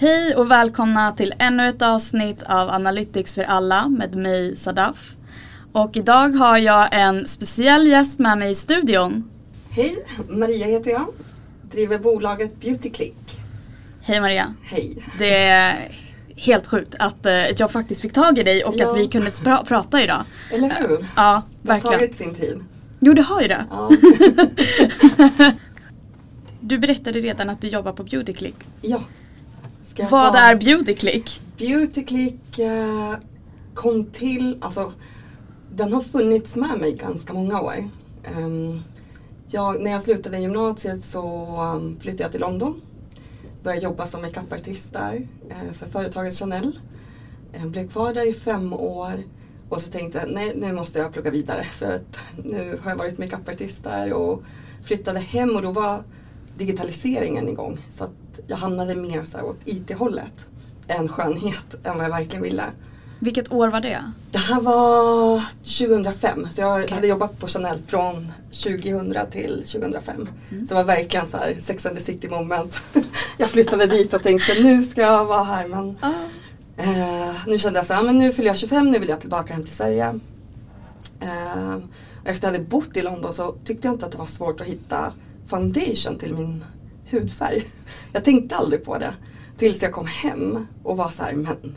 Hej och välkomna till ännu ett avsnitt av Analytics för alla med mig Sadaf. Och idag har jag en speciell gäst med mig i studion. Hej, Maria heter jag. Driver bolaget Beautyclick. Hej Maria. Hej. Det är helt sjukt att eh, jag faktiskt fick tag i dig och Ja. att vi kunde pra- prata idag. Eller hur? Ja, Det har verkligen. tagit sin tid. Jo, det har ju det. Ja. Du berättade redan att du jobbar på Beautyclick. ja. Vad ta- är Beautyclick? Beautyclick eh, kom till, alltså den har funnits med mig ganska många år. Ehm, jag, när jag slutade gymnasiet så um, flyttade jag till London. Började jobba som makeupartist där eh, för företaget Chanel. Eh, blev kvar där i fem år och så tänkte jag nej nu måste jag plugga vidare för att nu har jag varit makeupartist där och flyttade hem och då var digitaliseringen igång. Så att jag hamnade mer så här åt IT-hållet än skönhet än vad jag verkligen ville. Vilket år var det? Det här var 2005 så jag Okej. hade jobbat på Chanel från 2000 till 2005. Mm. Så det var verkligen så här Sex and the City moment. jag flyttade dit och tänkte nu ska jag vara här men Ah. Eh, nu kände jag så här, men nu fyller jag 25, nu vill jag tillbaka hem till Sverige. Eh, efter jag hade bott i London så tyckte jag inte att det var svårt att hitta foundation till min hudfärg. Jag tänkte aldrig på det. Tills jag kom hem och var så här, men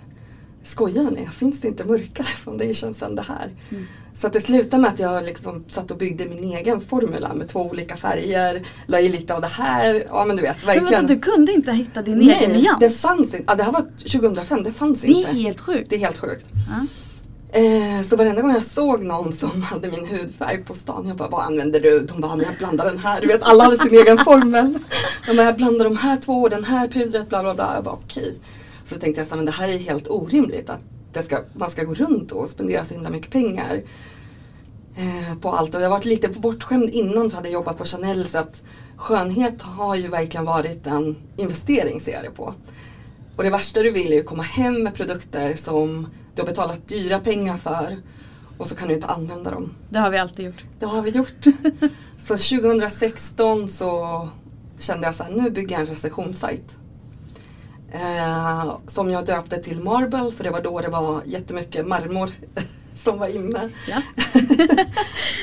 skojar ni? Finns det inte mörkare foundation än det här? Mm. Så att det slutade med att jag liksom satt och byggde min egen formula med två olika färger. La i lite av det här. Ja men du vet, Men verkligen. vänta, du kunde inte hitta din egen nyans? det fanns inte. Ja, det här var 2005, det fanns Det inte. är helt sjukt. Det är helt sjukt. Ja. Eh, så varenda gång jag såg någon som hade min hudfärg på stan, jag bara vad använder du? De bara, men jag blandar den här. Du vet alla hade sin egen formel. De bara, jag blandar de här två och den här pudret, bla bla bla. Jag bara okej. Så tänkte jag så här, men det här är helt orimligt att det ska, man ska gå runt och spendera så himla mycket pengar. Eh, på allt och jag har varit lite bortskämd innan för jag hade jobbat på Chanel så att skönhet har ju verkligen varit en investering ser jag det på. Och det värsta du vill är ju komma hem med produkter som du har betalat dyra pengar för och så kan du inte använda dem. Det har vi alltid gjort. Det har vi gjort. så 2016 så kände jag så här, nu bygger jag en recensionssajt. Eh, som jag döpte till Marble för det var då det var jättemycket marmor som var inne. Ja.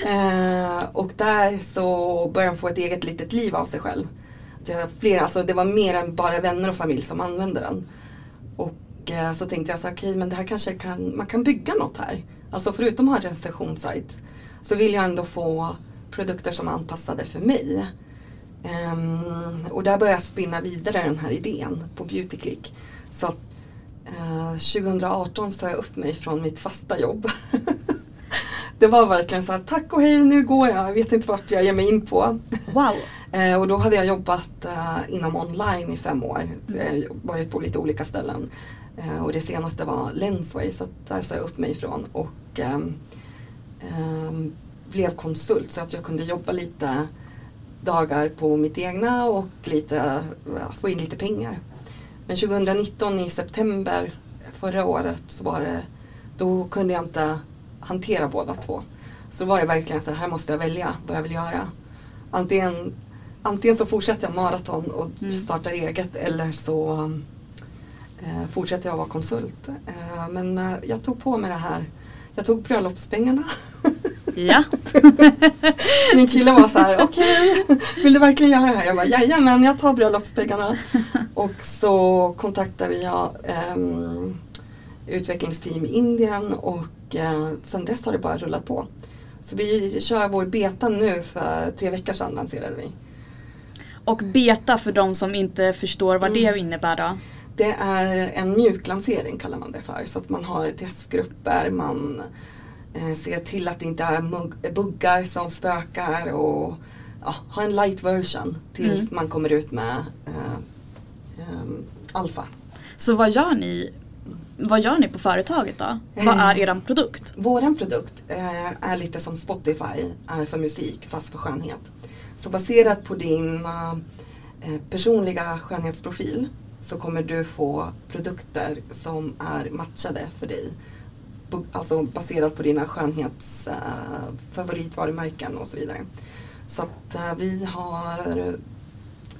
Eh, och där så började jag få ett eget litet liv av sig själv. Det, var flera, alltså det var mer än bara vänner och familj som använde den. Och eh, så tänkte jag så okej men det här kanske kan, man kan bygga något här. Alltså förutom att ha en recensionssajt så vill jag ändå få produkter som är anpassade för mig. Ehm, och där började jag spinna vidare den här idén på Beautyclick. Så att, eh, 2018 sa jag upp mig från mitt fasta jobb. det var verkligen så här, tack och hej nu går jag, jag vet inte vart jag ger mig in på. Wow. Eh, och då hade jag jobbat eh, inom online i fem år. Har varit på lite olika ställen. Eh, och det senaste var Lensway så där sa jag upp mig ifrån och ehm, ehm, blev konsult så att jag kunde jobba lite dagar på mitt egna och lite, få in lite pengar. Men 2019 i september förra året så var det, då kunde jag inte hantera båda två. Så var det verkligen så här, här måste jag välja vad jag vill göra. Antingen, antingen så fortsätter jag maraton och Mm. startar eget eller så eh, fortsätter jag vara konsult. Eh, men eh, jag tog på mig det här. Jag tog bröllopspengarna. Ja. Min kille var så här, okej, vill du verkligen göra det här? Jag bara, jajamän, jag tar bröllopspengarna. Och så kontaktade vi ja, ehm, utvecklingsteam i Indien och eh, sen dess har det bara rullat på. Så vi kör vår beta nu för tre veckor sedan lanserade vi. Och beta för de som inte förstår vad Mm. det innebär då. Det är en mjuklansering kallar man det för. Så att man har testgrupper, man eh, ser till att det inte är buggar som spökar och ja, ha en light version tills Mm. man kommer ut med eh, ehm, alfa. Så vad gör ni? Vad gör ni på företaget då? Vad Eh. är eran produkt? Våran produkt eh, är lite som Spotify är för musik fast för skönhet. Så baserat på din eh, personliga skönhetsprofil så kommer du få produkter som är matchade för dig. Alltså baserat på dina skönhets äh, favoritvarumärken och så vidare. Så att äh, vi har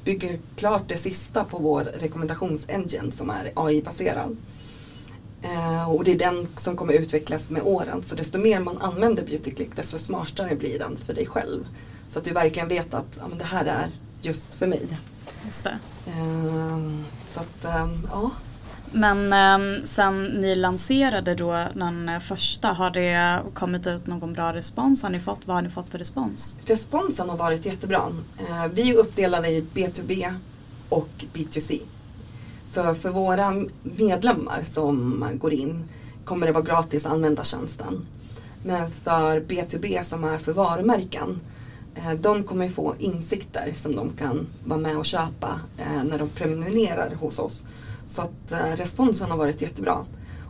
bygger klart det sista på vår rekommendationsengine som är AI-baserad. Eh, och det är den som kommer utvecklas med åren. Så desto mer man använder Beautyclick desto smartare blir den för dig själv. Så att du verkligen vet att ja, men det här är just för mig. Just det. Eh, så att, eh, ja. Men eh, sen ni lanserade då den första, har det kommit ut någon bra respons? Har ni fått, vad har ni fått för respons? Responsen har varit jättebra. Eh, vi är uppdelade i B2B och B2C. Så för våra medlemmar som går in kommer det vara gratis att använda tjänsten. Men för B2B som är för varumärken eh, de kommer få insikter som de kan vara med och köpa eh, när de prenumererar hos oss. Så att eh, responsen har varit jättebra.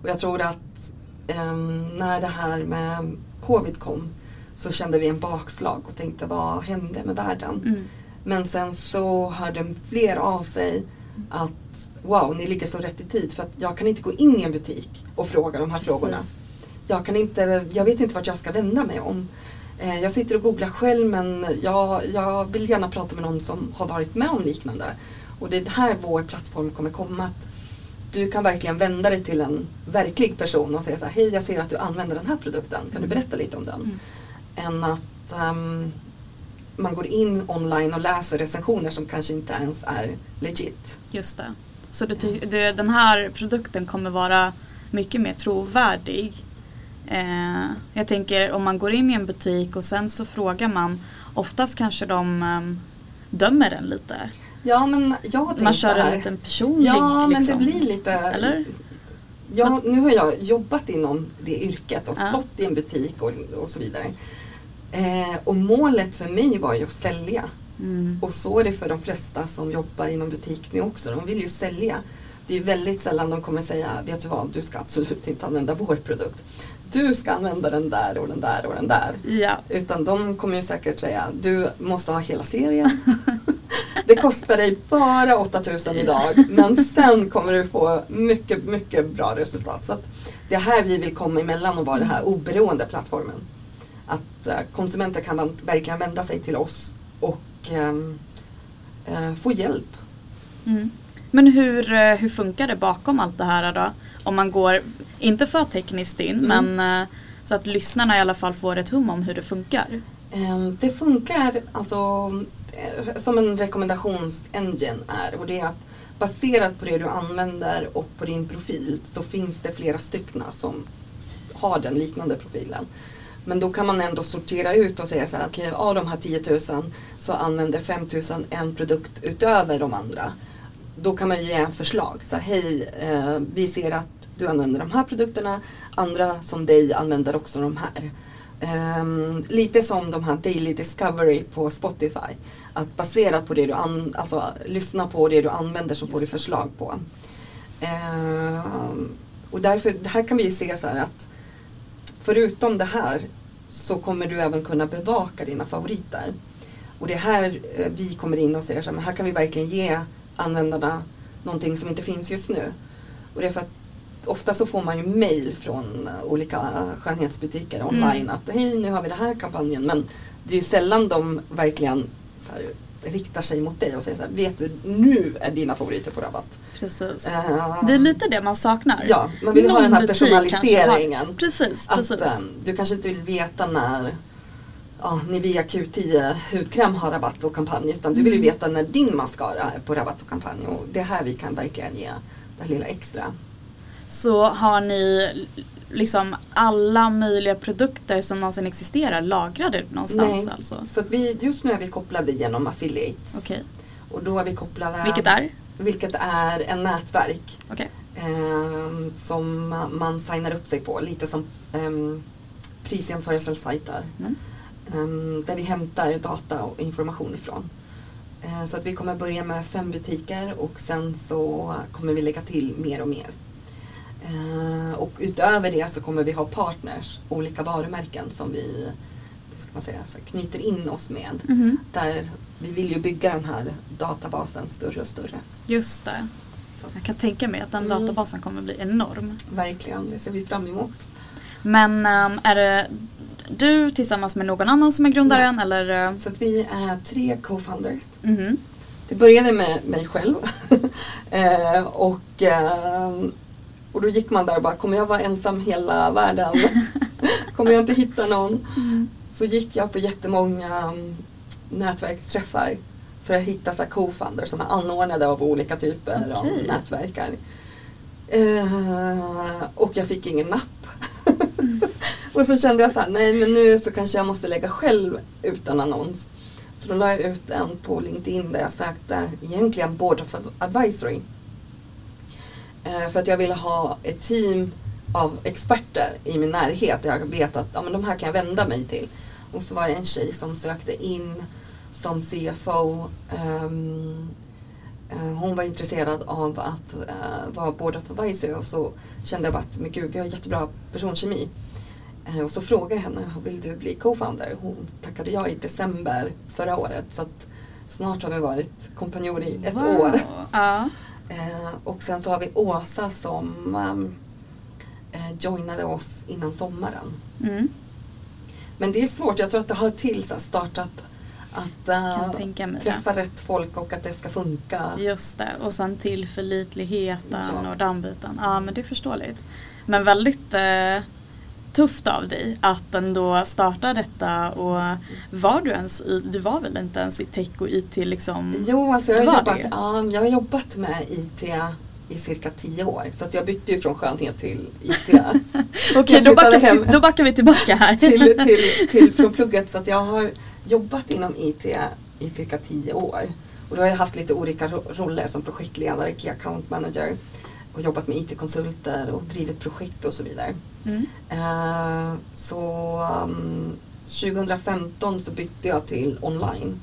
Och jag tror att ehm, när det här med covid kom så kände vi en bakslag och tänkte vad hände med världen? Mm. Men sen så hörde fler av sig att wow, ni ligger så rätt i tid för att jag kan inte gå in i en butik och fråga de här frågorna. Precis. Jag, kan inte, jag vet inte vart jag ska vända mig om. Eh, jag sitter och googlar själv men jag, jag vill gärna prata med någon som har varit med om liknande. Och det är här vår plattform kommer komma. Att du kan verkligen vända dig till en verklig person och säga så här, hej jag ser att du använder den här produkten, kan du berätta lite om den? Mm. Än att ehm, man går in online och läser recensioner som kanske inte ens är legit. Just det. Så ty- det, den här produkten kommer vara mycket mer trovärdig. Eh, jag tänker om man går in i en butik och sen så frågar man, oftast kanske de ehm, dömer den lite. Ja men jag Man kör en liten personlig Ja men det liksom. blir lite Eller? Ja, nu har jag jobbat inom det yrket och Ja. stått i en butik och, och så vidare. Eh, och målet för mig var ju att sälja. Mm. Och så är det för de flesta som jobbar inom butik nu också. De vill ju sälja. Det är väldigt sällan de kommer säga, vet du vad, du ska absolut inte använda vår produkt. Du ska använda den där och den där och den där. Ja, Utan de kommer ju säkert säga, du måste ha hela serien. Det kostar dig bara 8000 idag men sen kommer du få mycket, mycket bra resultat. Så det är här vi vill komma emellan och vara den här oberoende plattformen. Att eh, konsumenter kan verkligen vända sig till oss och eh, få hjälp. Mm. Men hur, eh, hur funkar det bakom allt det här då? Om man går, inte för tekniskt in, Mm. men eh, så att lyssnarna i alla fall får ett hum om hur det funkar. Ehm, Det funkar alltså eh, som en rekommendationsengine är och det är att baserat på det du använder och på din profil så finns det flera stycken som har den liknande profilen. Men då kan man ändå sortera ut och säga så här, okej av de här 10 000 så använder 5 000 en produkt utöver de andra. Då kan man ju ge en förslag. Så här, hej, eh, vi ser att du använder de här produkterna, andra som dig använder också de här. Ehm, lite som de här Daily Discovery på Spotify. Att baserat på det du an- alltså, lyssna på det du använder så får du Just förslag på. Ehm, och därför, här kan vi se så här att förutom det här så kommer du även kunna bevaka dina favoriter. Och det är här eh, vi kommer in och säger så här, men här kan vi verkligen ge användarna någonting som inte finns just nu. Och det är för att ofta så får man ju mail från olika skönhetsbutiker online att hej nu har vi den här kampanjen men det är ju sällan de verkligen här, riktar sig mot dig och säger så här, vet du nu är dina favoriter på rabatt. Precis. Eh, Det är lite det man saknar. Ja, man vill ha Någon den här personaliseringen. har- Precis, Att precis. eh, du kanske inte vill veta när ja, Nivea Q10 hudkräm har rabatt och kampanj utan du vill ju Mm. veta när din mascara är på rabatt och kampanj och det är här vi kan verkligen ge det här lilla extra. Så har ni liksom alla möjliga produkter som någonsin existerar lagrade någonstans Nej. alltså? Så vi, just nu är vi kopplade genom affiliates Okej. och då är vi kopplade Vilket är? vilket är en nätverk Okej. ehm, som man signar upp sig på lite som um, prisjämförelsesajter. Mm. Ehm, där vi hämtar data och information ifrån. Eh, så att vi kommer börja med fem butiker och sen så kommer vi lägga till mer och mer. Eh, och utöver det så kommer vi ha partners, olika varumärken som vi ska man säga, knyter in oss med. Mhm. Där vi vill ju bygga den här databasen större och större. Just det. Så, Jag kan tänka mig att den Mm. databasen kommer bli enorm. verkligen, det ser vi fram emot. Men ehm, är det du tillsammans med någon annan som är grundaren eller? eh, Så vi är tre co-founders mhm. det började med mig själv. eh, och, eh, och då gick man där och bara, kommer jag vara ensam hela världen? kommer jag inte hitta någon? Mm. Så gick jag på jättemånga um, nätverksträffar för att hitta så co-founders som är anordnade av olika typer av Okej. nätverkar. Eh, och jag fick ingen napp och så kände jag så här, nej men nu så kanske jag måste lägga själv ut en annons. Så då la jag ut en på LinkedIn där jag sökte egentligen Board of Advisory. Eh, för att jag ville ha ett team av experter i min närhet. där Jag vet att ja, men de här kan jag vända mig till. Och så var det en tjej som sökte in som CFO. Ehm, eh, hon var intresserad av att uh, vara board of Advisory och så kände jag bara att men gud, vi har jättebra personkemi. Eh, och så frågade jag henne, vill du bli co-founder? Hon tackade ja i december förra året. Så snart har vi varit kompanjoner i ett Wow. år. Ja. Eh, och sen så har vi Åsa som ehm, eh, joinade oss innan sommaren. Mm. Men det är svårt, jag tror att det hör till så startup att mig träffa rätt folk och att det ska funka. Just det, och sen tillförlitligheten Ja. och den biten. Ja men det är förståeligt. Men väldigt eh, tufft av dig att ändå starta detta och var du ens i, du var väl inte ens i tech och IT liksom? Jo, alltså jag har, jobbat, det. ja, jag har jobbat med IT i cirka tio år. Så att jag bytte ju från skönhet till IT. Okej, jag då, backar då backar vi tillbaka här. till, till, till, från plugget. Så att jag har jobbat inom IT i cirka tio år. Och då har jag haft lite olika ro- roller som projektledare, Key Account Manager och jobbat med IT-konsulter och drivit projekt och så vidare. Mm. Eh, så um, 2015 så bytte jag till online.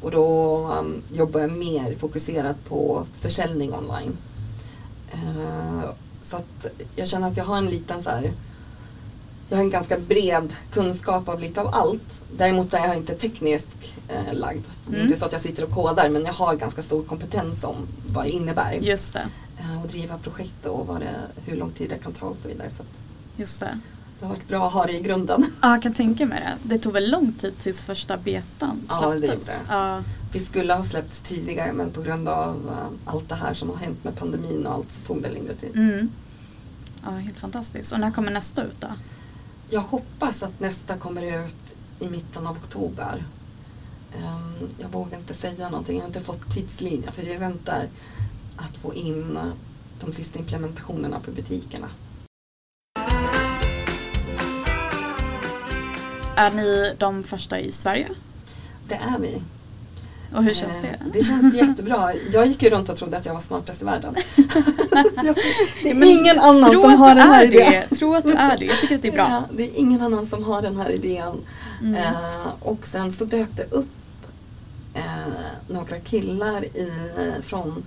Och då um, jobbar jag mer fokuserat på försäljning online. Eh, så att jag känner att jag har en liten så här jag har en ganska bred kunskap av lite av allt. Däremot är jag inte teknisk eh, lagd. Det är Mm. inte så att jag sitter och kodar men jag har ganska stor kompetens om vad det innebär. Just det, och driva projekt och vad det, hur lång tid det kan ta och så vidare. Så just det. det har varit bra att ha det i grunden. Ja, jag kan tänka mig det. Det tog väl lång tid tills första betan Ja, det släpptes? gjorde det. Ja, Vi skulle ha släppts tidigare men på grund av eh, allt det här som har hänt med pandemin och allt så tog det längre tid. mm. ja, helt fantastiskt. Och när kommer nästa ut då? Jag hoppas att nästa kommer ut i mitten av oktober. Ehm, jag vågar inte säga någonting, jag har inte fått tidslinje för vi väntar att få in de sista implementationerna på butikerna. Är ni de första i Sverige? Det är vi. Och hur känns Eh, det? Det känns jättebra. Jag gick ju runt och trodde att jag var smartast i världen. det är ingen annan som har den här är idén. Det. Tro att du är det. Jag tycker att det är bra. Ja, det är ingen annan som har den här idén. Mm. Eh, och sen så dök det upp eh, några killar i, från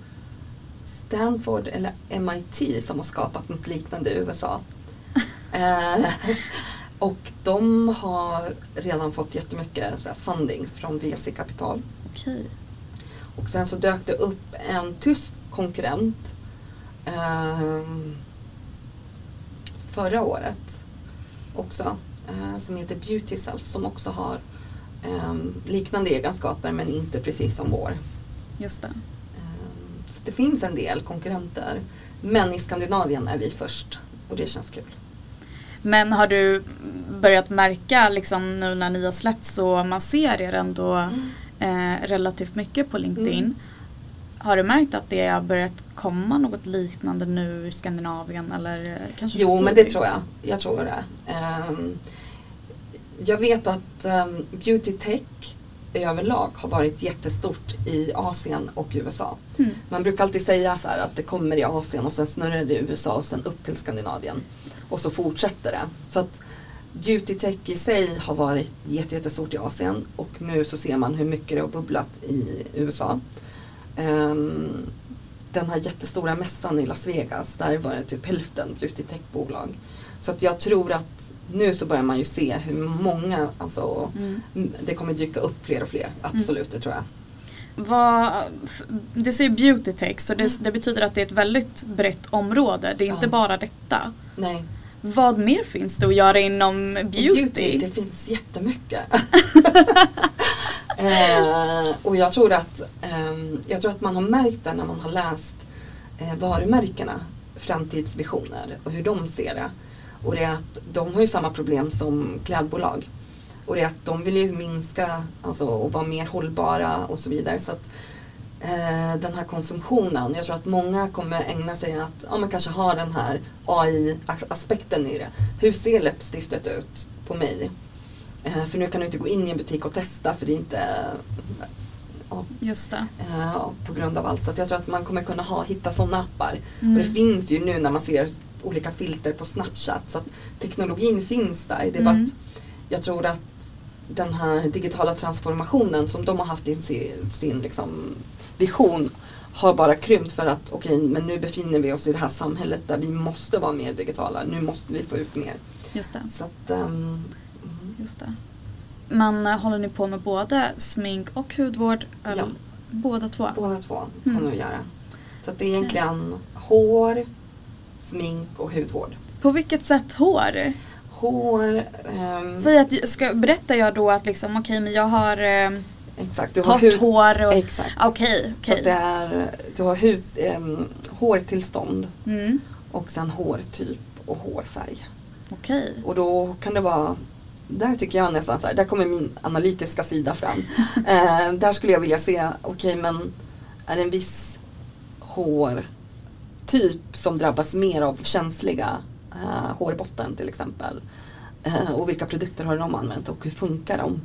Stanford eller MIT som har skapat något liknande i USA. Eh, och de har redan fått jättemycket så här, fundings från VC Kapital. Okej. Och sen så dök det upp en tysk konkurrent ehm, förra året också eh, som heter Beauty Self som också har ehm, liknande egenskaper men inte precis som vår. Just det. Det finns en del konkurrenter men i Skandinavien är vi först och det känns kul. Men har du börjat märka liksom nu när ni har släppt så man ser er ändå eh, relativt mycket på LinkedIn. Mm. Har du märkt att det har börjat komma något liknande nu i Skandinavien eller eh, kanske Jo men det tror jag. Jag tror det. Ehm, jag vet att um, beauty tech överlag har varit jättestort i Asien och USA. Mm. Man brukar alltid säga så att det kommer i Asien och sen snurrar det i USA och sen upp till Skandinavien. Och så fortsätter det. Så att beauty tech i sig har varit jätte- jättestort i Asien och nu så ser man hur mycket det har bubblat i USA. Ehm, den här jättestora mässan i Las Vegas, där var det typ hälften beauty tech-bolag. Så att jag tror att nu så börjar man ju se hur många, alltså Mm. mm, det kommer dyka upp fler och fler. Absolut, det tror jag. Vad, du säger beauty tech så det, det betyder att det är ett väldigt brett område. Det är inte Ja. bara detta. Nej, Vad mer finns det att göra inom beauty? det finns jättemycket. Eh, och jag tror, att, ehm, jag tror att man har märkt det när man har läst eh, varumärkena framtidsvisioner och hur de ser det. Och det är att de har ju samma problem som klädbolag. Och det är att de vill ju minska alltså, och vara mer hållbara och så vidare. Så att eh, den här konsumtionen, jag tror att många kommer ägna sig att ja, men kanske ha den här AI-aspekten i det. Hur ser läppstiftet ut på mig? Eh, för nu kan du inte gå in i en butik och testa för det är inte ja, Just det. eh, på grund av allt. Så jag tror att man kommer kunna ha, hitta sådana appar. Mm. Och det finns ju nu när man ser olika filter på Snapchat. Så att teknologin finns där. Det är bara Mm. att jag tror att den här digitala transformationen som de har haft i sin, sin liksom vision har bara krympt för att okej, men nu befinner vi oss i det här samhället där vi måste vara mer digitala. Nu måste vi få ut mer. Just det. Så att, mm. Just det. Men eh, håller ni på med både smink och hudvård? Eller Ja. Båda två? Båda två Mm. kommer vi göra. Så att det är egentligen hår, smink och hudvård. På vilket sätt hår? Hår, ehm, Säg att, ska, berättar jag då att liksom, okej men jag har eh, exakt. Du har torrt hud, hår och... Exakt. Okej, Så att det okej. är, du har hud, ehm, hårtillstånd Mm, och sen hårtyp och hårfärg. okej. Och då kan det vara där tycker jag nästan så här, där kommer min analytiska sida fram. eh, där skulle jag vilja se, okej men är det en viss hårtyp som drabbas mer av känsliga eh, hårbotten till exempel. Eh, och vilka produkter har de använt och hur funkar de?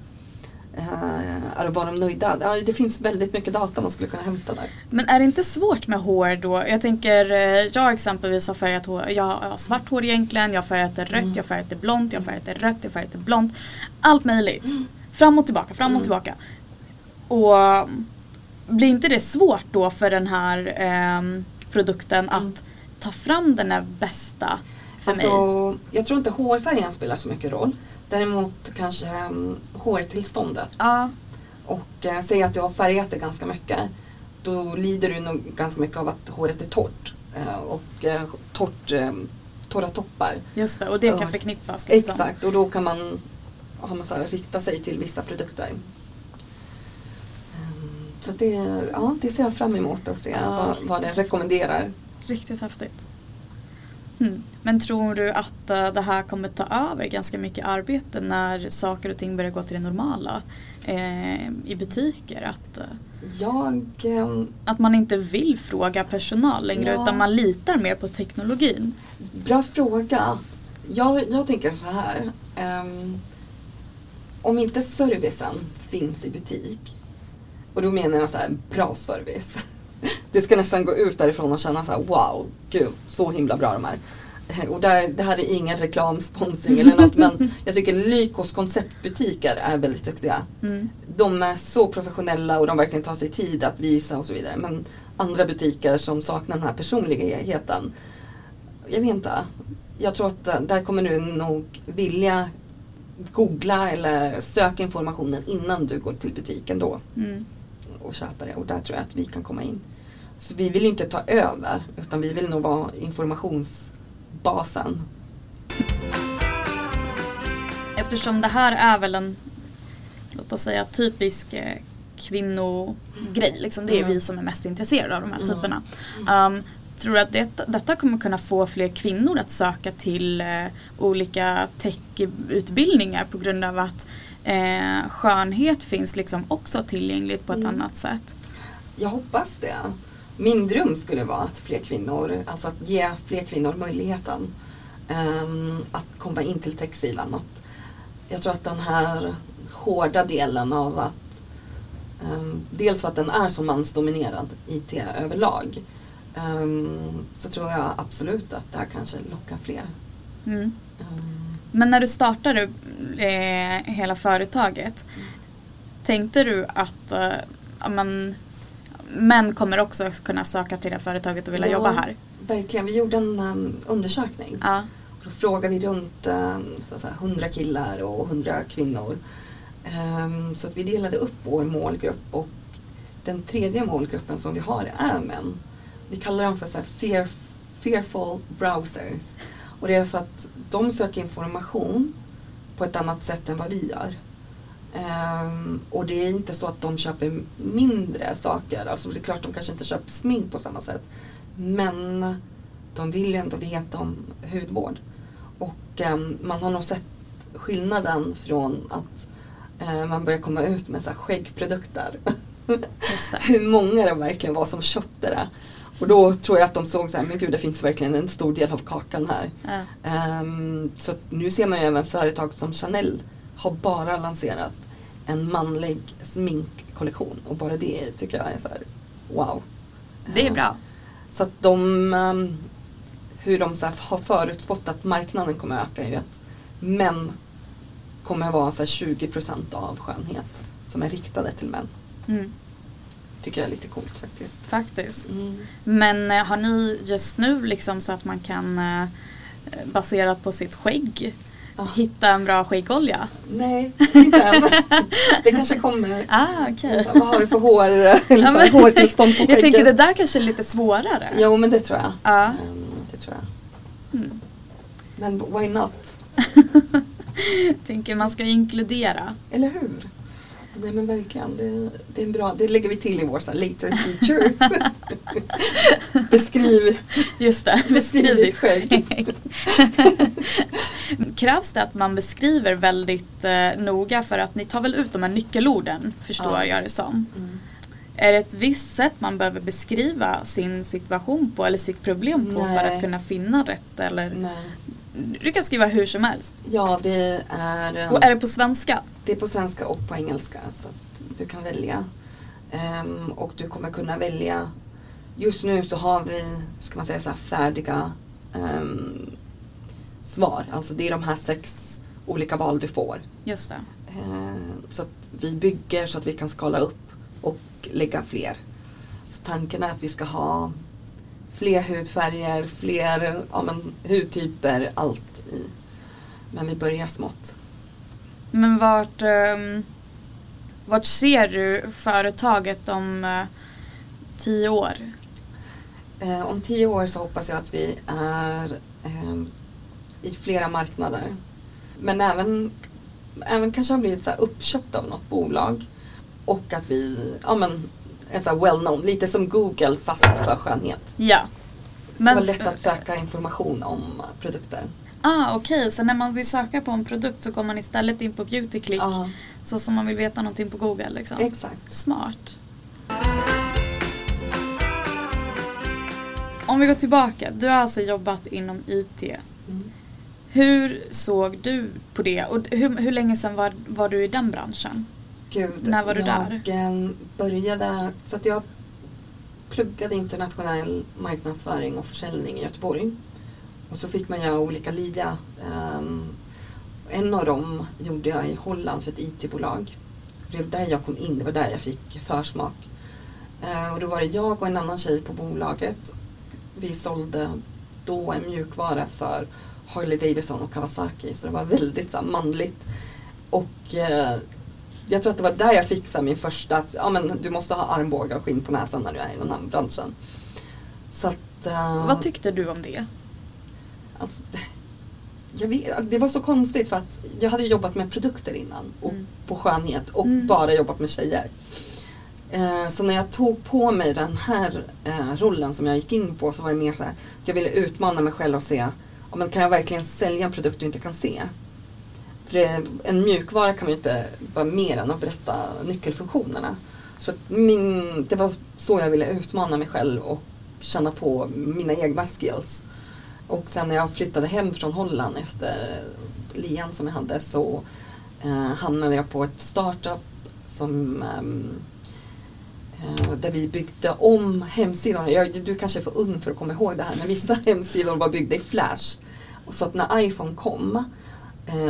Eh, var de nöjda? Ja, det finns väldigt mycket data man skulle kunna hämta där. Men är det inte svårt med hår då? Jag tänker, eh, jag exempelvis har färgat hår, jag har svart hår egentligen, jag har färgat det rött, Mm. jag har färgat det blont, jag har färgat det rött, jag har färgat det blont. Allt möjligt. Fram och tillbaka, fram och Mm. tillbaka. Och um, blir inte det svårt då för den här ehm, produkten Mm. att ta fram den där bästa för mig? Alltså, jag tror inte hårfärgen spelar så mycket roll. Däremot kanske um, hårtillståndet. Ja, Och eh, säg att du har färgat det ganska mycket. Då lider du nog ganska mycket av att håret är torrt. Eh, och eh, torrt, eh, torra toppar. just det. Och det kan förknippas. Liksom. Exakt, och då kan man, har man så här, rikta sig till vissa produkter. Så det, ja, det ser jag fram emot att se Ja. vad, vad den rekommenderar. Riktigt häftigt. Mm. Men tror du att eh, det här kommer ta över ganska mycket arbete när saker och ting börjar gå till det normala eh, i butiker? Att, eh, Jag, ehm, att man inte vill fråga personal längre Ja. utan man litar mer på teknologin. Bra fråga. Jag, jag tänker så här. ehm, om inte servicen finns i butik. Och då menar jag så här, bra service. Du ska nästan gå ut därifrån och känna så här, wow, gud, så himla bra de är. Och där, det här är ingen reklamsponsring eller något men jag tycker Lykos konceptbutiker är väldigt duktiga. Mm. De är så professionella och de verkligen tar sig tid att visa och så vidare. Men andra butiker som saknar den här personligheten. Jag vet inte. Jag tror att där kommer du nog vilja googla eller söka informationen innan du går till butiken då Mm. Och köper det. Och där tror jag att vi kan komma in. Så vi vill inte ta över utan vi vill nog vara informationsbasen. Eftersom det här är väl en, låt oss säga typisk eh, kvinnogrej. Liksom. Det är Mm. vi som är mest intresserade av de här Mm. typerna. Um, tror du att detta, detta kommer kunna få fler kvinnor att söka till eh, olika techutbildningar på grund av att eh, skönhet finns liksom också tillgängligt på ett Mm. annat sätt? Jag hoppas det. Min dröm skulle vara att fler kvinnor, alltså att ge fler kvinnor möjligheten ehm, att komma in till techsidan. Att jag tror att den här hårda delen av att ehm, dels för att den är så mansdominerad IT överlag ehm, så tror jag absolut att det här kanske lockar fler. Mm. Men när du startade eh, hela företaget, tänkte du att eh, men, män kommer också kunna söka till det här företaget och vilja Ja. jobba här? verkligen, vi gjorde en ehm, undersökning. Ja. Då frågade vi runt eh, säga, 100 killar och 100 kvinnor. Ehm, Så att vi delade upp vår målgrupp och den tredje målgruppen som vi har är män. Vi kallar dem för så här fear, fearful browsers. Och det är för att de söker information på ett annat sätt än vad vi gör. Ehm, och det är inte så att de köper mindre saker. Alltså det är klart de kanske inte köper smink på samma sätt. Men de vill ju ändå veta om hudvård. Och ehm, man har nog sett skillnaden från att eh, man börjar komma ut med så här skäggprodukter. Hur många det verkligen var som köpte det. Och då tror jag att de såg så här, men gud det finns verkligen en stor del av kakan här. Ja. Ehm, så nu ser man ju även företag som Chanel har bara lanserat en manlig sminkkollektion och bara det tycker jag är så här, wow. Det är bra. Så att de, ehm, hur de så här har förutspått att marknaden kommer öka är ju att män kommer vara så här 20% av skönhet som är riktade till män. Mm, Tycker jag är lite coolt faktiskt. faktiskt. Men eh, har ni just nu liksom så att man kan eh, baserat på sitt skägg Ah. hitta en bra skäggolja? Nej, inte än. Det kanske kommer. Ah, här, Vad har du för hår, så Ja, hårtillstånd på Jag skägget? tänker det där kanske är lite svårare. Jo men det tror jag. Ja. Ehm, Det tror jag. Mm. Men why not? tänker man ska inkludera. Eller hur? Nej men verkligen, det, det är bra. Det lägger vi till i vår så later features. Beskriv. Just det, Beskriv beskriv ditt skägg. Krävs det att man beskriver väldigt eh, noga för att ni tar väl ut de här nyckelorden förstår Ja. jag det som. Mm. Är det ett visst sätt man behöver beskriva sin situation på eller sitt problem på för Nej. att kunna finna rätt eller? Nej. Du kan skriva hur som helst. Ja det är, ehm, Och är det på svenska? det är på svenska och på engelska så att du kan välja. Ehm, och du kommer kunna välja Just nu så har vi, ska man säga så här, färdiga ehm, svar. Alltså det är de här sex olika val du får. Just det. Eh, Så att vi bygger så att vi kan skala upp och lägga fler. Så tanken är att vi ska ha fler hudfärger, fler ja, men, hudtyper, allt i. Men vi börjar smått. Men vart, ehm, vart ser du företaget om eh, tio år? Eh, om tio år så hoppas jag att vi är eh, i flera marknader. Men även, även kanske har blivit så här uppköpta av något bolag. Och att vi, ja men, är så här well known, lite som Google fast för skönhet. Ja. Så Men- det var lätt att söka information om produkter. Ah, okej, så när man vill söka på en produkt så går man istället in på Beautyclick Ja, så som man vill veta någonting på Google liksom. exakt. Smart. Om vi går tillbaka, du har alltså jobbat inom IT. Mm. Hur såg du på det och hur, hur länge sedan var, var du i den branschen? Gud, När var du jag där? började, så att jag pluggade internationell marknadsföring och försäljning i Göteborg. Och så fick man göra olika LIA. Ehm, en av dem gjorde jag i Holland för ett IT-bolag. Det var där jag kom in, det var där jag fick försmak. Eh, och då var det jag och en annan tjej på bolaget. Vi sålde då en mjukvara för Harley Davidson och Kawasaki. Så det var väldigt så manligt. Och eh, jag tror att det var där jag fick så min första, att ja, men, du måste ha armbågar och skinn på näsan när du är i den här branschen. Så att, eh, Vad tyckte du om det? Alltså, vet, det var så konstigt för att jag hade jobbat med produkter innan och Mm. på skönhet och Mm. bara jobbat med tjejer. Eh, så när jag tog på mig den här eh, rollen som jag gick in på så var det mer så här, att jag ville utmana mig själv och se, ja, men kan jag verkligen sälja en produkt du inte kan se? För en mjukvara kan man ju inte vara mer än att berätta nyckelfunktionerna. Så att min, det var så jag ville utmana mig själv och känna på mina egna skills. Och sen när jag flyttade hem från Holland efter lian som jag hade så eh, hamnade jag på ett startup som ehm, eh, där vi byggde om hemsidorna. Jag, du kanske är för ung för att komma ihåg det här men vissa hemsidor var byggda i Flash. Så att när iPhone kom eh,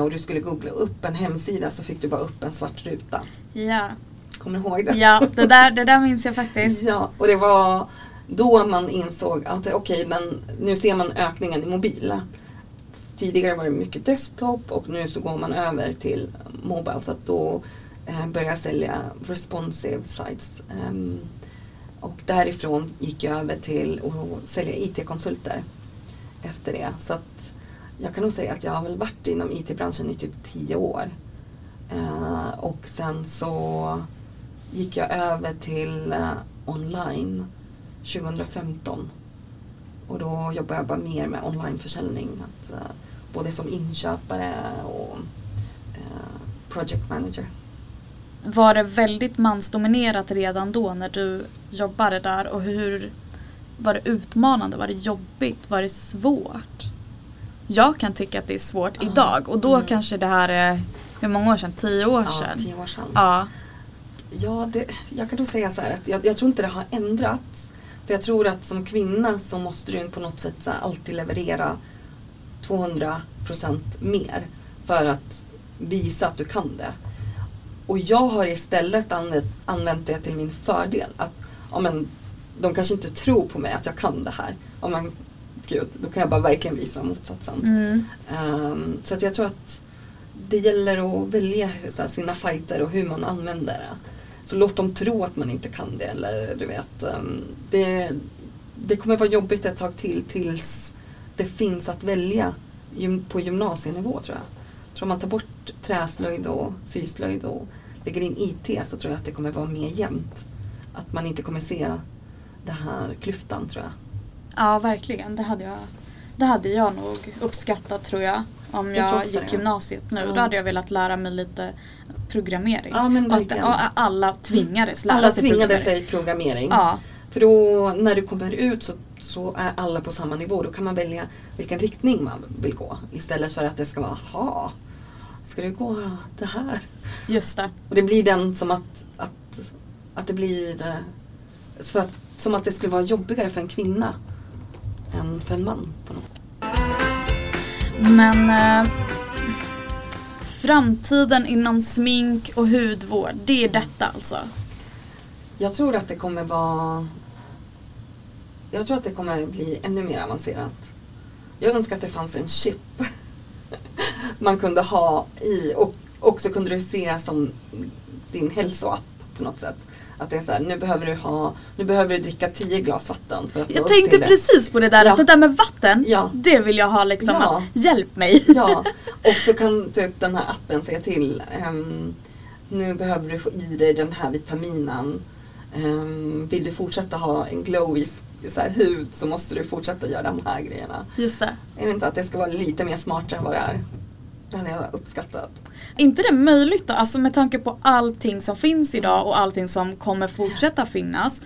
och du skulle googla upp en hemsida så fick du bara upp en svart ruta. Ja, Kommer du ihåg det? ja det, där, det där minns jag faktiskt. Ja, och det var då man insåg att okej, men nu ser man ökningen i mobil. Tidigare var det mycket desktop och nu så går man över till mobile så att då eh, började jag sälja responsive sites. Ehm, och därifrån gick jag över till att sälja IT-konsulter efter det. Så att jag kan nog säga att jag har väl varit inom IT-branschen i typ tio år. Eh, och sen så gick jag över till eh, online 2015. Och då jobbade jag bara mer med onlineförsäljning. Att, eh, både som inköpare och eh, project manager. Var det väldigt mansdominerat redan då när du jobbade där och hur var det utmanande? Var det jobbigt? Var det svårt? Jag kan tycka att det är svårt Ja. idag och då Mm. kanske det här är, hur många år sedan? Tio år Ja, sedan? tio år sedan. Ja. Ja, det, jag kan nog säga så här att jag, jag tror inte det har ändrats. För jag tror att som kvinna så måste du på något sätt här alltid leverera 200% mer för att visa att du kan det. Och jag har istället använt, använt det till min fördel. Att ja, men, de kanske inte tror på mig att jag kan det här. Ja, men, gud, då kan jag bara verkligen visa motsatsen. Mm. Ehm, så att jag tror att det gäller att välja så här, sina fighter och hur man använder det. Så låt dem tro att man inte kan det. Eller du vet, ehm, det, det kommer vara jobbigt ett tag till tills det finns att välja på gymnasienivå tror jag. Tror om man tar bort träslöjd och syslöjd och lägger in IT så tror jag att det kommer vara mer jämnt. Att man inte kommer se den här klyftan tror jag. Ja, verkligen. Det hade jag, det hade jag nog uppskattat tror jag. Om Jag jag, gick det. gymnasiet nu. Ja. Då hade jag velat lära mig lite programmering. Ja, men och att verkligen. ja, alla tvingades lära Alla sig tvingade programmering. sig programmering. Ja, För då när du kommer ut så, så är alla på samma nivå. Då kan man välja vilken riktning man vill gå. Istället för att det ska vara, ha ska du gå det här? just det. Och det blir den som att, att, att det blir eh, för att, som att det skulle vara jobbigare för en kvinna än för en man. På något. Men eh, framtiden inom smink och hudvård, det är detta alltså? Jag tror att det kommer vara Jag tror att det kommer bli ännu mer avancerat. Jag önskar att det fanns en chip man kunde ha i och också kunde du se som din hälsoapp på något sätt. Att det är så här, nu behöver du ha, nu behöver du dricka 10 glas vatten för att nå Jag upp tänkte till det. precis på det där, Ja. att det där med vatten, Ja. det vill jag ha liksom. Ja. Att, hjälp mig! Ja, och så kan typ den här appen säga till ehm, nu behöver du få i dig den här vitaminen. Ehm, vill du fortsätta ha en glowy så hud så måste du fortsätta göra de här grejerna. Just det. Jag vet inte att det ska vara lite mer smartare än vad det är. Det hade jag uppskattat. Är inte det möjligt då? Alltså med tanke på allting som finns idag och allting som kommer fortsätta finnas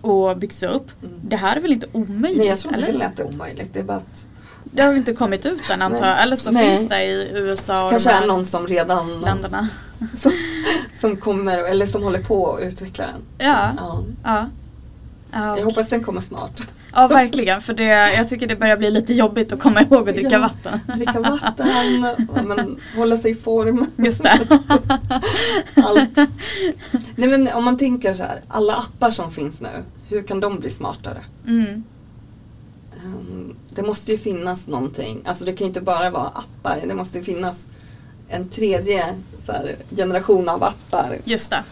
och byggs upp. Mm. Det här är väl inte omöjligt? Nej jag tror inte eller? heller att det är omöjligt. Det är bara att Det har inte kommit ut än antar jag. Eller så Nej. finns det i USA och kanske är någon som redan länderna. som, som kommer eller som håller på att utveckla den. Ja. Ja. Ja. Ja, Jag hoppas den kommer snart. Ja verkligen för det, jag tycker det börjar bli lite jobbigt att komma ihåg att dricka Ja, vatten. Dricka vatten, men, hålla sig i form. Just det. Allt. Nej men om man tänker så här, alla appar som finns nu, hur kan de bli smartare? Mm. Ehm, det måste ju finnas någonting, alltså det kan ju inte bara vara appar, det måste ju finnas en tredje här, generation av appar. Just det.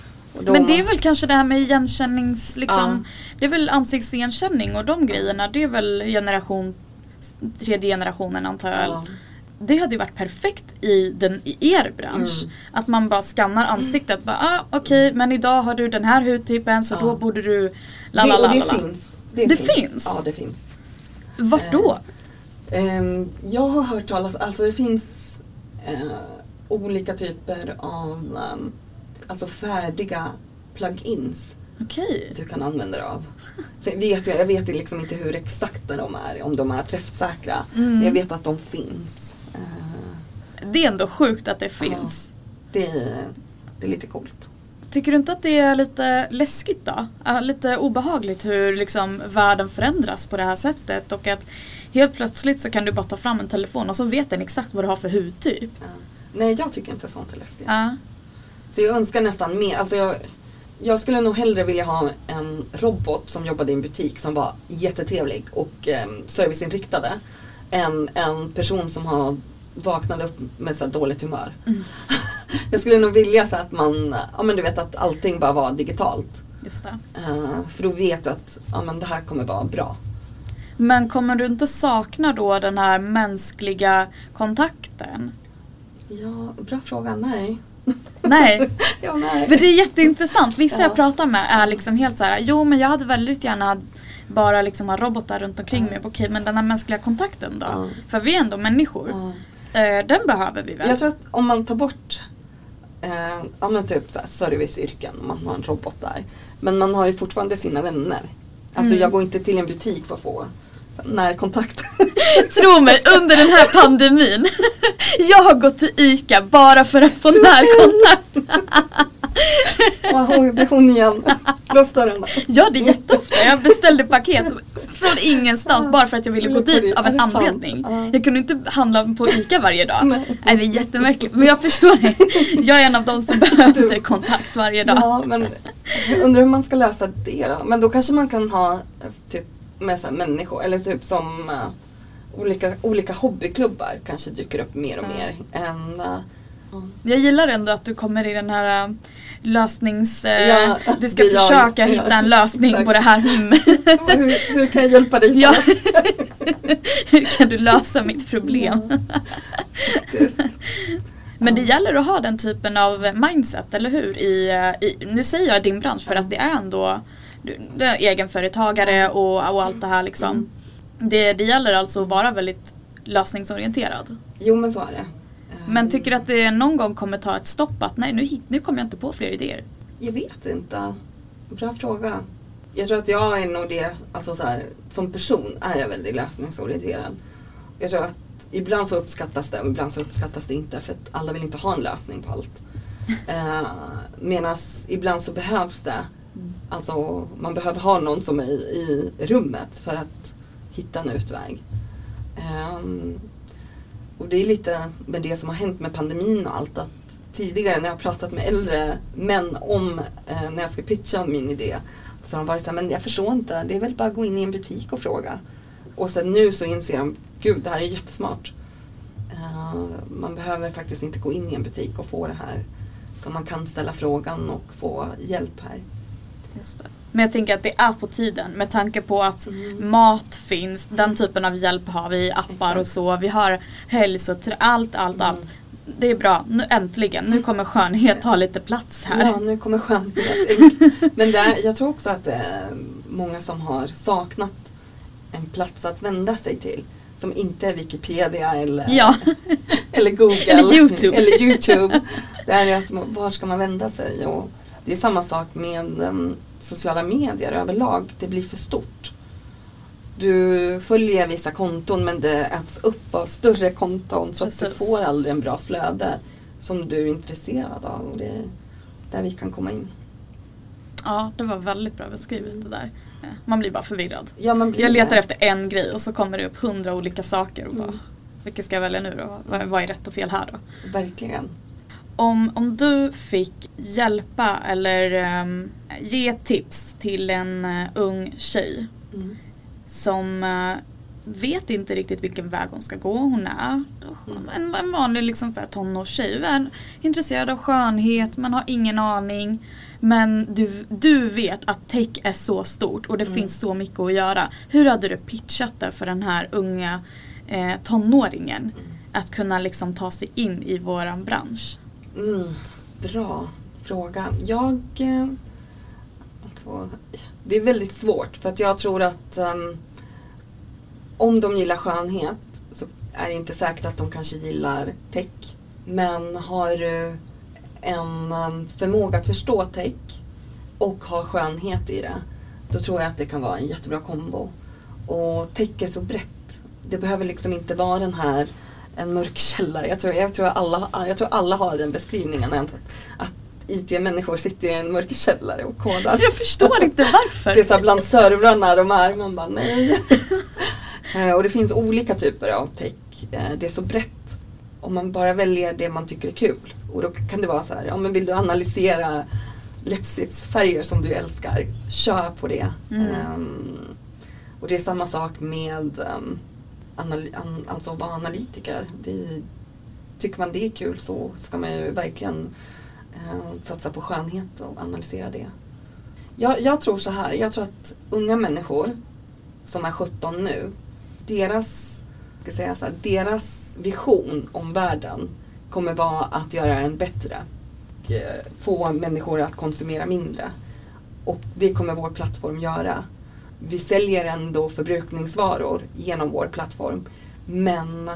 Men det är väl kanske det här med igenkännings... Liksom, Det är väl ansiktsigenkänning och de grejerna. Det är väl generation, tredje generationen antar jag. ja, Det hade ju varit perfekt i, den, i er bransch. Mm. Att man bara skannar ansiktet. Bara, ah, Okej, men idag har du den här hudtypen så Ja. då borde du... La, det, la, la, det finns. Det finns? Ja, det finns. Vart då? Ehm, jag har hört talas, alltså det finns eh, olika typer av ehm, alltså färdiga plugins Okej. du kan använda dig av. Sen vet jag, jag vet liksom inte hur exakta de är, om de är träffsäkra. Mm. Men jag vet att de finns. Eh, Det är ändå sjukt att det finns. det, det är lite coolt. Tycker du inte att det är lite läskigt då? Ja, Lite obehagligt hur liksom världen förändras på det här sättet och att helt plötsligt så kan du bara ta fram en telefon och så vet den exakt vad du har för hudtyp. Ja. Nej, jag tycker inte sånt är läskigt. Ja. Så jag önskar nästan mer. Alltså jag, jag skulle nog hellre vilja ha en robot som jobbade i en butik som var jättetrevlig och eh, serviceinriktade. Än en person som har vaknat upp med så dåligt humör. Mm. jag skulle nog vilja så att man, ja men du vet att allting bara var digitalt. Just. Eh, för då vet du att ja, men det här kommer vara bra. Men kommer du inte sakna då den här mänskliga kontakten? Ja, bra fråga. Nej. Nej, ja, nej. för det är jätteintressant. Vissa Ja. jag pratar med är liksom helt så här. jo men jag hade väldigt gärna bara liksom ha robotar runt omkring Ja. mig. Okej, men den här mänskliga kontakten då? Ja. För vi är ändå människor. Eh, den behöver vi väl? Jag tror att om man tar bort eh, ja, men typ så här, serviceyrken, om man har en robot där. Men man har ju fortfarande sina vänner. Alltså Mm. jag går inte till en butik för att få närkontakt. Tro mig, under den här pandemin. jag har gått till ICA bara för att få närkontakt. Hon- det är hon igen. Lås dörren. Ja, det är jätteofta. Jag beställde paket från ingenstans Ja. bara för att jag ville gå dit av en anledning. Ja. Jag kunde inte handla på ICA varje dag. Nej. Det är jättemärkligt. Men jag förstår det. Jag är en av de som behövde kontakt varje dag. Ja, men jag undrar hur man ska lösa det då. Men då kanske man kan ha eh, typ med så människor, eller typ som eh, olika, olika hobbyklubbar kanske dyker upp mer och Ja. mer. Än, eh, ja. Jag gillar ändå att du kommer i den här äh, lösnings... Ja, du ska försöka jag. hitta en lösning Exakt. på det här. Mm. hur, hur kan jag hjälpa dig? Ja. Hur kan du lösa mitt problem? Faktiskt. Men det Ja. gäller att ha den typen av mindset, eller hur? I, eh, i, nu säger jag din bransch för att det är ändå egenföretagare och, och allt det här liksom. Mm. Det, det gäller alltså att vara väldigt lösningsorienterad. Jo men så är det. Men tycker du att det någon gång kommer ta ett stopp att nej nu, nu kommer jag inte på fler idéer? Jag vet inte. Bra fråga. Jag tror att jag är nog det, alltså så här, som person är jag väldigt lösningsorienterad. Jag tror att ibland så uppskattas det och ibland så uppskattas det inte för att alla vill inte ha en lösning på allt. Eh, Medan ibland så behövs det, Mm. alltså man behöver ha någon som är i, i rummet för att hitta en utväg. Um, och det är lite med det som har hänt med pandemin och allt att tidigare när jag har pratat med äldre män om eh, när jag ska pitcha min idé så har de varit så här, men jag förstår inte, det är väl bara att gå in i en butik och fråga. Och sen nu så inser de, gud det här är jättesmart. Uh, man behöver faktiskt inte gå in i en butik och få det här. Utan man kan ställa frågan och få hjälp här. Men jag tänker att det är på tiden med tanke på att Mm. mat finns, den typen av hjälp har vi, appar Exakt. och så. Vi har hälsoträ, allt, allt, Mm. allt. Det är bra, nu äntligen, nu kommer skönhet ta lite plats här. Ja, nu kommer skönhet. Men det är, jag tror också att är många som har saknat en plats att vända sig till. Som inte är Wikipedia eller, Ja. eller Google. Eller YouTube. Eller YouTube. Det är att var ska man vända sig? Och det är samma sak med um, sociala medier överlag. Det blir för stort. Du följer vissa konton men det äts upp av större konton så att du Precis. får aldrig en bra flöde som du är intresserad av. Och det är där vi kan komma in. Ja, det var väldigt bra beskrivet det där. Man blir bara förvirrad. Ja, blir Jag letar det. efter en grej och så kommer det upp hundra olika saker. Och bara, Mm. Vilka ska jag välja nu då? Vad är rätt och fel här då? Verkligen. Om, om du fick hjälpa eller ehm, ge tips till en eh, ung tjej Mm. som eh, vet inte riktigt vilken väg hon ska gå. Hon är en, en vanlig liksom, så här, tonårstjej. Är intresserad av skönhet men har ingen aning. Men du, du vet att tech är så stort och det Mm. finns så mycket att göra. Hur hade du pitchat det för den här unga eh, tonåringen? Att kunna liksom ta sig in i våran bransch. Mm. Bra fråga. Jag... Alltså, det är väldigt svårt för att jag tror att um, om de gillar skönhet så är det inte säkert att de kanske gillar tech. Men har du en ehm, förmåga att förstå tech och ha skönhet i det, då tror jag att det kan vara en jättebra kombo. Och tech är så brett. Det behöver liksom inte vara den här en mörk källare. Jag tror, jag tror, alla, jag tror alla har den beskrivningen. Att, att IT-människor sitter i en mörk källare och kodar. Jag förstår inte varför. Det är så bland servrarna de är. Man bara nej. Eh, och det finns olika typer av tech. Eh, Det är så brett. Om man bara väljer det man tycker är kul. Och då kan det vara så här, ja men vill du analysera läppstiftsfärger som du älskar, kör på det. Mm. Ehm, och det är samma sak med um, anal- an- alltså vara analytiker. Det, tycker man det är kul så ska man ju verkligen eh, satsa på skönhet och analysera det. Jag, jag tror så här, jag tror att unga människor som är 17 nu, deras, ska säga så här, deras vision om världen kommer vara att göra den bättre. Eh, få människor att konsumera mindre. Och det kommer vår plattform göra. Vi säljer ändå förbrukningsvaror genom vår plattform. Men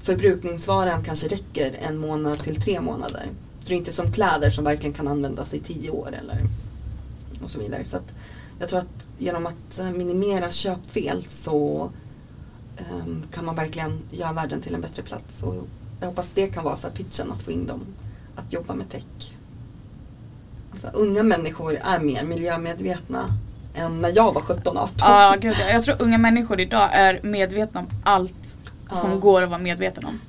förbrukningsvaran kanske räcker en månad till tre månader. Så det är inte som kläder som verkligen kan användas i tio år eller och så vidare. Så att jag tror att genom att eh, minimera köpfel så um, kan man verkligen göra världen till en bättre plats. Och jag hoppas det kan vara så pitchen att få in dem att jobba med tech. Så unga människor är mer miljömedvetna än när jag var 17-18. Ja, gud ja. Jag tror unga människor idag är medvetna om allt Ja. som går att vara medveten om.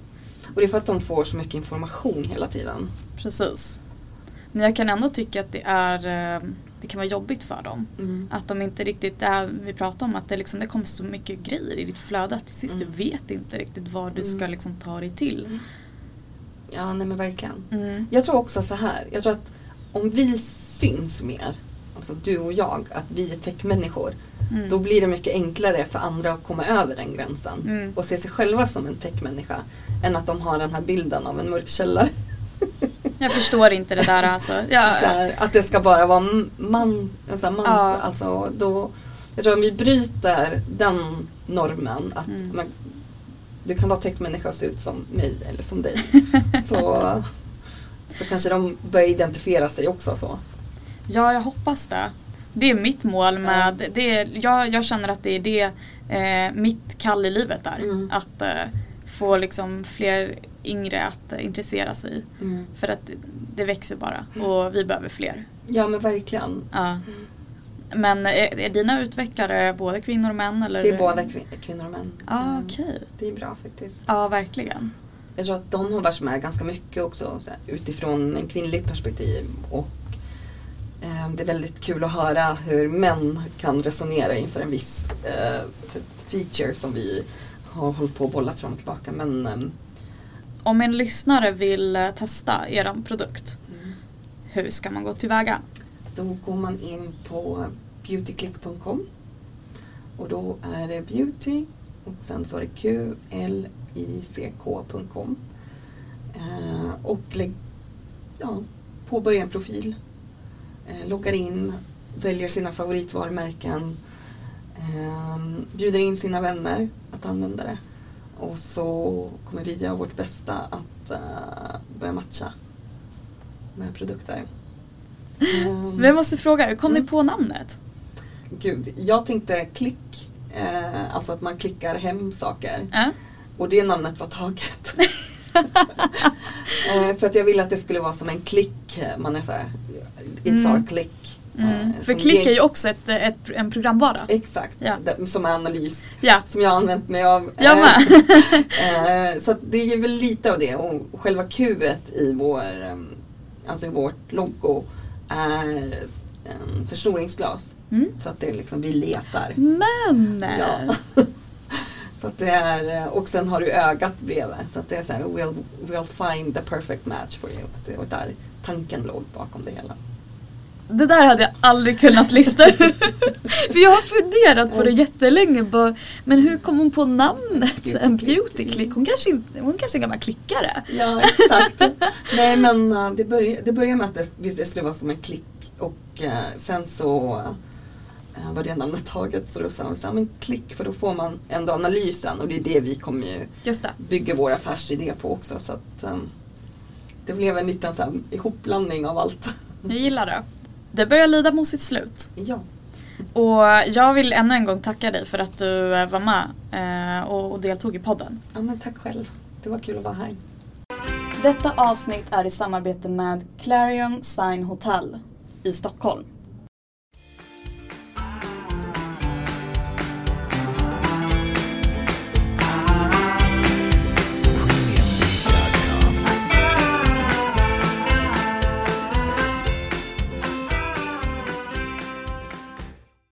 Och det är för att de får så mycket information hela tiden. Precis. Men jag kan ändå tycka att det är eh, det kan vara jobbigt för dem. Mm. Att de inte riktigt, det här vi pratar om, att det, liksom, det kommer så mycket grejer i ditt flöde att till sist Mm. du vet inte riktigt vad du ska Mm. liksom ta dig till. Ja, nej men verkligen. Mm. Jag tror också så här. Jag tror att om vi syns mer, alltså du och jag, att vi är techmänniskor. Mm. Då blir det mycket enklare för andra att komma över den gränsen Mm. och se sig själva som en techmänniska. Än att de har den här bilden av en mörk källare. Jag förstår inte det där alltså. Ja, Där, att det ska bara vara man, här mans, Ja. alltså då, jag tror om vi bryter den normen att Mm. man, du kan vara techmänniska och se ut som mig eller som dig. så, så kanske de börjar identifiera sig också så. Ja, jag hoppas det. Det är mitt mål med, det är, jag, jag känner att det är det eh, mitt kall i livet är. Mm. Att eh, få liksom fler yngre att eh, intressera sig. Mm. För att det växer bara och vi behöver fler. Ja men verkligen. Ja. Men är, är dina utvecklare både kvinnor och män? Eller? Det är båda kvin- kvinnor och män. Ja, Mm. okej. Det är bra faktiskt. Ja, verkligen. Jag tror att de har varit med ganska mycket också så här, utifrån en kvinnlig perspektiv. Och eh, det är väldigt kul att höra hur män kan resonera inför en viss eh, feature som vi har hållit på och bollat fram och tillbaka. Men ehm, Om en lyssnare vill eh, testa er produkt, hur ska man gå tillväga? då går man in på beautyclick.com och då är det beauty och sen så är det qlick.com eh, och lägg, ja, påbörja en profil, eh, loggar in, väljer sina favoritvarumärken, eh, bjuder in sina vänner att använda det och så kommer vi göra vårt bästa att eh, börja matcha med produkter. Ehm, Men jag måste fråga, hur kom Mm. ni på namnet? Gud, jag tänkte klick, eh, alltså att man klickar hem saker. Äh? Och det namnet var taget. eh, för att jag ville att det skulle vara som en klick, man är såhär, it's Mm. our click. Mm. Eh, För klick är ju också ett, ett, en programvara. Exakt, Ja. som är analys. Ja, Som jag har använt mig av. jag Eh, med. eh, så att det är väl lite av det och själva Q i vår, ehm, alltså i vårt logo är en förstoringsglas. Mm. Så att det är liksom, vi letar. Men! Ja. så att det är, och sen har du ögat bredvid. Så att det är så här, we'll, we'll find the perfect match for you. Det var där tanken låg bakom det hela. Det där hade jag aldrig kunnat lista. För jag har funderat på det jättelänge. Bara, men hur kom hon på namnet? Beauty En click. beauty-klick. Hon kanske, inte, hon kanske är en gammal klickare. Ja, exakt. Nej men uh, det började det började med att det, det skulle vara som en klick och uh, sen så uh, var det namnet taget så då sa vi här, men klick för då får man ändå analysen och det är det vi kommer ju bygga vår affärsidé på också så att um, det blev en liten så här, ihopblandning av allt. Jag gillar det. Det börjar lida mot sitt slut. Ja. Och jag vill ännu en gång tacka dig för att du eh, var med eh, och och deltog i podden. ja, men tack själv. Det var kul att vara här. Detta avsnitt är i samarbete med Clarion Sign Hotel i Stockholm.